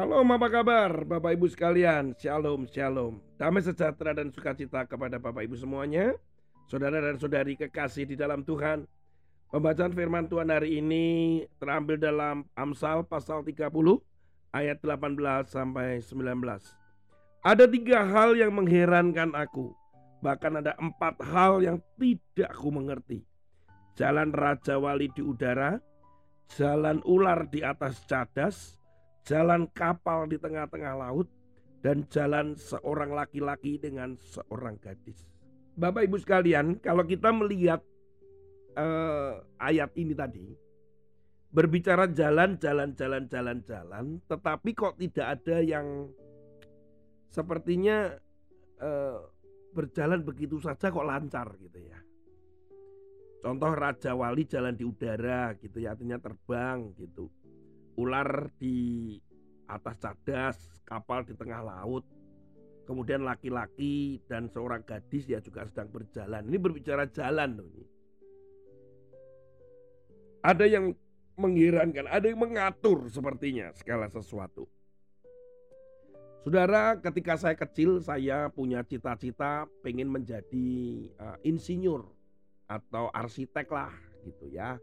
Shalom apa kabar? Bapak Ibu sekalian Shalom shalom. Damai sejahtera dan sukacita kepada Bapak Ibu semuanya Saudara dan saudari kekasih di dalam Tuhan. Pembacaan firman Tuhan hari ini terambil dalam Amsal pasal 30 ayat 18 sampai 19 Ada tiga hal yang mengherankan aku. Bahkan ada empat hal yang tidak aku mengerti. Jalan Raja Wali di udara Jalan ular di atas cadas jalan kapal di tengah-tengah laut, dan jalan seorang laki-laki dengan seorang gadis. Bapak Ibu sekalian, kalau kita melihat uh, ayat ini tadi, berbicara jalan, jalan, jalan, jalan, jalan, tetapi kok tidak ada yang sepertinya uh, berjalan begitu saja kok lancar gitu ya. Contoh Raja Wali jalan di udara gitu ya, artinya terbang gitu ular di atas cadas, kapal di tengah laut. Kemudian laki-laki dan seorang gadis ya juga sedang berjalan. Ini berbicara jalan loh ini. Ada yang mengherankan, ada yang mengatur sepertinya segala sesuatu. Saudara, ketika saya kecil saya punya cita-cita pengen menjadi uh, insinyur atau arsitek lah gitu ya.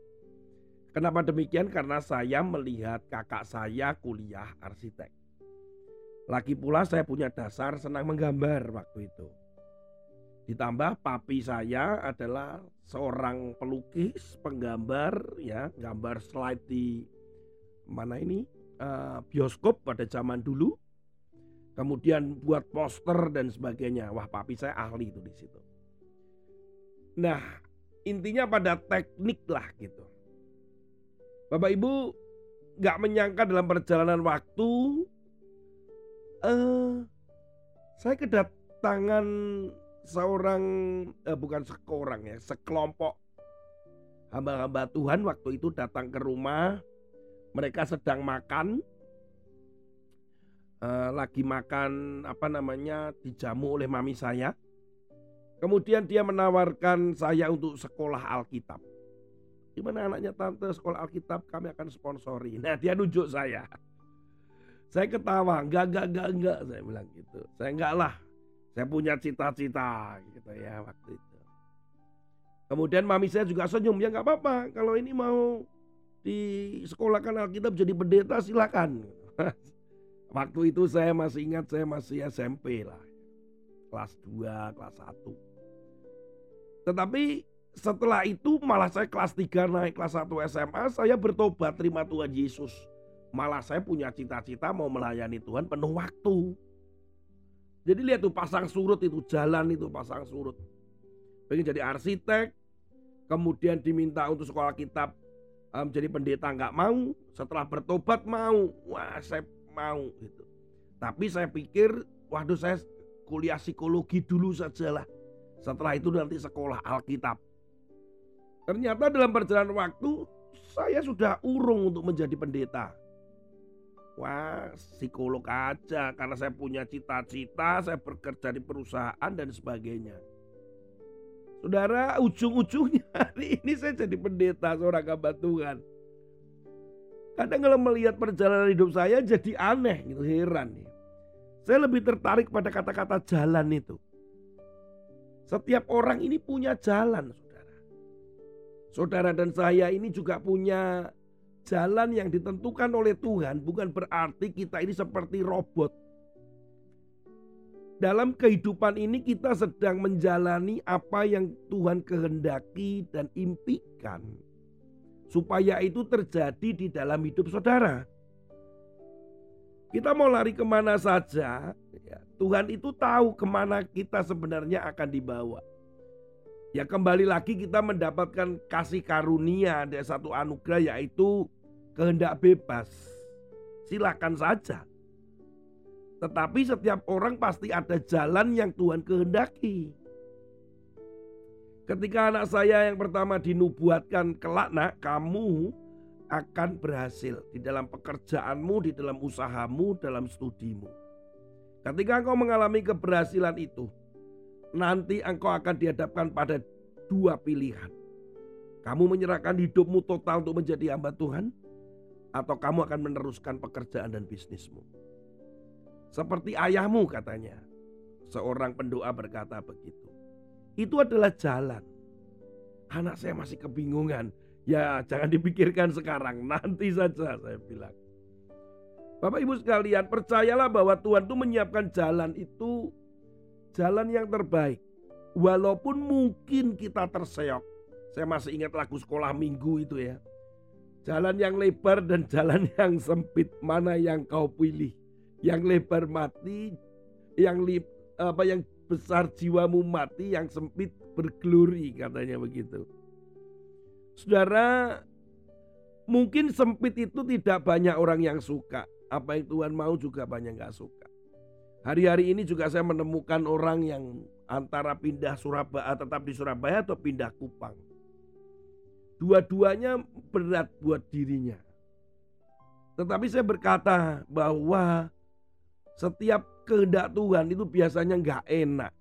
Kenapa demikian? Karena saya melihat kakak saya kuliah arsitek. Lagi pula saya punya dasar senang menggambar waktu itu. Ditambah papi saya adalah seorang pelukis, penggambar, ya, gambar slide di mana ini uh, bioskop pada zaman dulu. Kemudian buat poster dan sebagainya. Wah, papi saya ahli itu di situ. Nah, intinya pada teknik lah gitu. Bapak Ibu gak menyangka dalam perjalanan waktu uh, saya kedatangan seorang uh, bukan seorang ya sekelompok hamba-hamba Tuhan waktu itu datang ke rumah. Mereka sedang makan uh, lagi makan apa namanya dijamu oleh mami saya. Kemudian dia menawarkan saya untuk sekolah Alkitab Gimana anaknya tante sekolah Alkitab kami akan sponsori. Nah dia nunjuk saya. Saya ketawa, enggak, enggak, enggak, enggak. Saya bilang gitu. Saya enggak lah. Saya punya cita-cita gitu ya waktu itu. Kemudian mami saya juga senyum. Ya enggak apa-apa. Kalau ini mau di sekolahkan Alkitab jadi pendeta silakan. waktu itu saya masih ingat saya masih SMP lah. Kelas 2, kelas 1. Tetapi setelah itu malah saya kelas 3 naik kelas 1 SMA saya bertobat terima Tuhan Yesus. Malah saya punya cita-cita mau melayani Tuhan penuh waktu. Jadi lihat tuh pasang surut itu jalan itu pasang surut. Pengen jadi arsitek, kemudian diminta untuk sekolah kitab um, jadi pendeta nggak mau, setelah bertobat mau, wah saya mau gitu. Tapi saya pikir, waduh saya kuliah psikologi dulu sajalah. Setelah itu nanti sekolah Alkitab. Ternyata dalam perjalanan waktu saya sudah urung untuk menjadi pendeta. Wah, psikolog aja karena saya punya cita-cita, saya bekerja di perusahaan dan sebagainya. Saudara, ujung-ujungnya hari ini saya jadi pendeta seorang hamba Tuhan. Kadang kalau melihat perjalanan hidup saya jadi aneh gitu, heran nih. Saya lebih tertarik pada kata-kata jalan itu. Setiap orang ini punya jalan. Saudara dan saya ini juga punya jalan yang ditentukan oleh Tuhan, bukan berarti kita ini seperti robot. Dalam kehidupan ini kita sedang menjalani apa yang Tuhan kehendaki dan impikan. Supaya itu terjadi di dalam hidup saudara. Kita mau lari ke mana saja, ya, Tuhan itu tahu ke mana kita sebenarnya akan dibawa. Ya kembali lagi kita mendapatkan kasih karunia ada satu anugerah yaitu kehendak bebas. Silakan saja. Tetapi setiap orang pasti ada jalan yang Tuhan kehendaki. Ketika anak saya yang pertama dinubuatkan kelak nak kamu akan berhasil di dalam pekerjaanmu, di dalam usahamu, dalam studimu. Ketika engkau mengalami keberhasilan itu, nanti engkau akan dihadapkan pada dua pilihan. Kamu menyerahkan hidupmu total untuk menjadi hamba Tuhan, atau kamu akan meneruskan pekerjaan dan bisnismu. seperti ayahmu katanya. Seorang pendoa berkata begitu. Itu adalah jalan. Anak saya masih kebingungan. Ya jangan dipikirkan sekarang, nanti saja saya bilang. Bapak Ibu sekalian, percayalah bahwa Tuhan itu menyiapkan jalan itu jalan yang terbaik. Walaupun mungkin kita terseok. Saya masih ingat lagu sekolah minggu itu ya. Jalan yang lebar dan jalan yang sempit mana yang kau pilih? Yang lebar mati, yang li, apa yang besar jiwamu mati, yang sempit berglori katanya begitu. Saudara, mungkin sempit itu tidak banyak orang yang suka. Apa yang Tuhan mau juga banyak nggak suka. Hari-hari ini juga saya menemukan orang yang antara pindah Surabaya tetap di Surabaya atau pindah Kupang. Dua-duanya berat buat dirinya. Tetapi saya berkata bahwa setiap kehendak Tuhan itu biasanya nggak enak.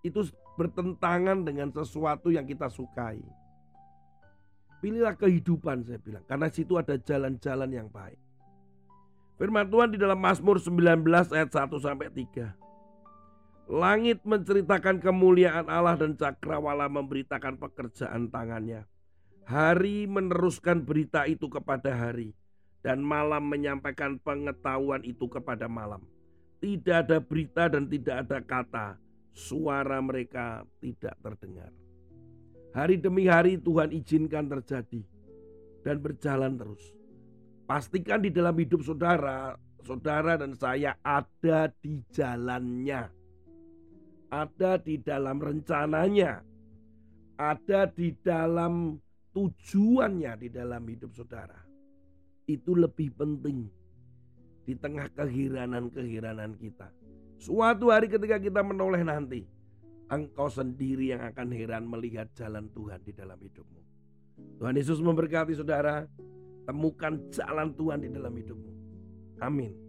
Itu bertentangan dengan sesuatu yang kita sukai. Pilihlah kehidupan saya bilang. Karena situ ada jalan-jalan yang baik. Firman Tuhan di dalam Mazmur 19 ayat 1 sampai 3. Langit menceritakan kemuliaan Allah dan cakrawala memberitakan pekerjaan tangannya. Hari meneruskan berita itu kepada hari dan malam menyampaikan pengetahuan itu kepada malam. Tidak ada berita dan tidak ada kata, suara mereka tidak terdengar. Hari demi hari Tuhan izinkan terjadi dan berjalan terus. Pastikan di dalam hidup saudara, saudara dan saya ada di jalannya. Ada di dalam rencananya. Ada di dalam tujuannya di dalam hidup saudara. Itu lebih penting di tengah kehiranan-kehiranan kita. Suatu hari ketika kita menoleh nanti, engkau sendiri yang akan heran melihat jalan Tuhan di dalam hidupmu. Tuhan Yesus memberkati saudara, temukan jalan Tuhan di dalam hidupmu. Amin.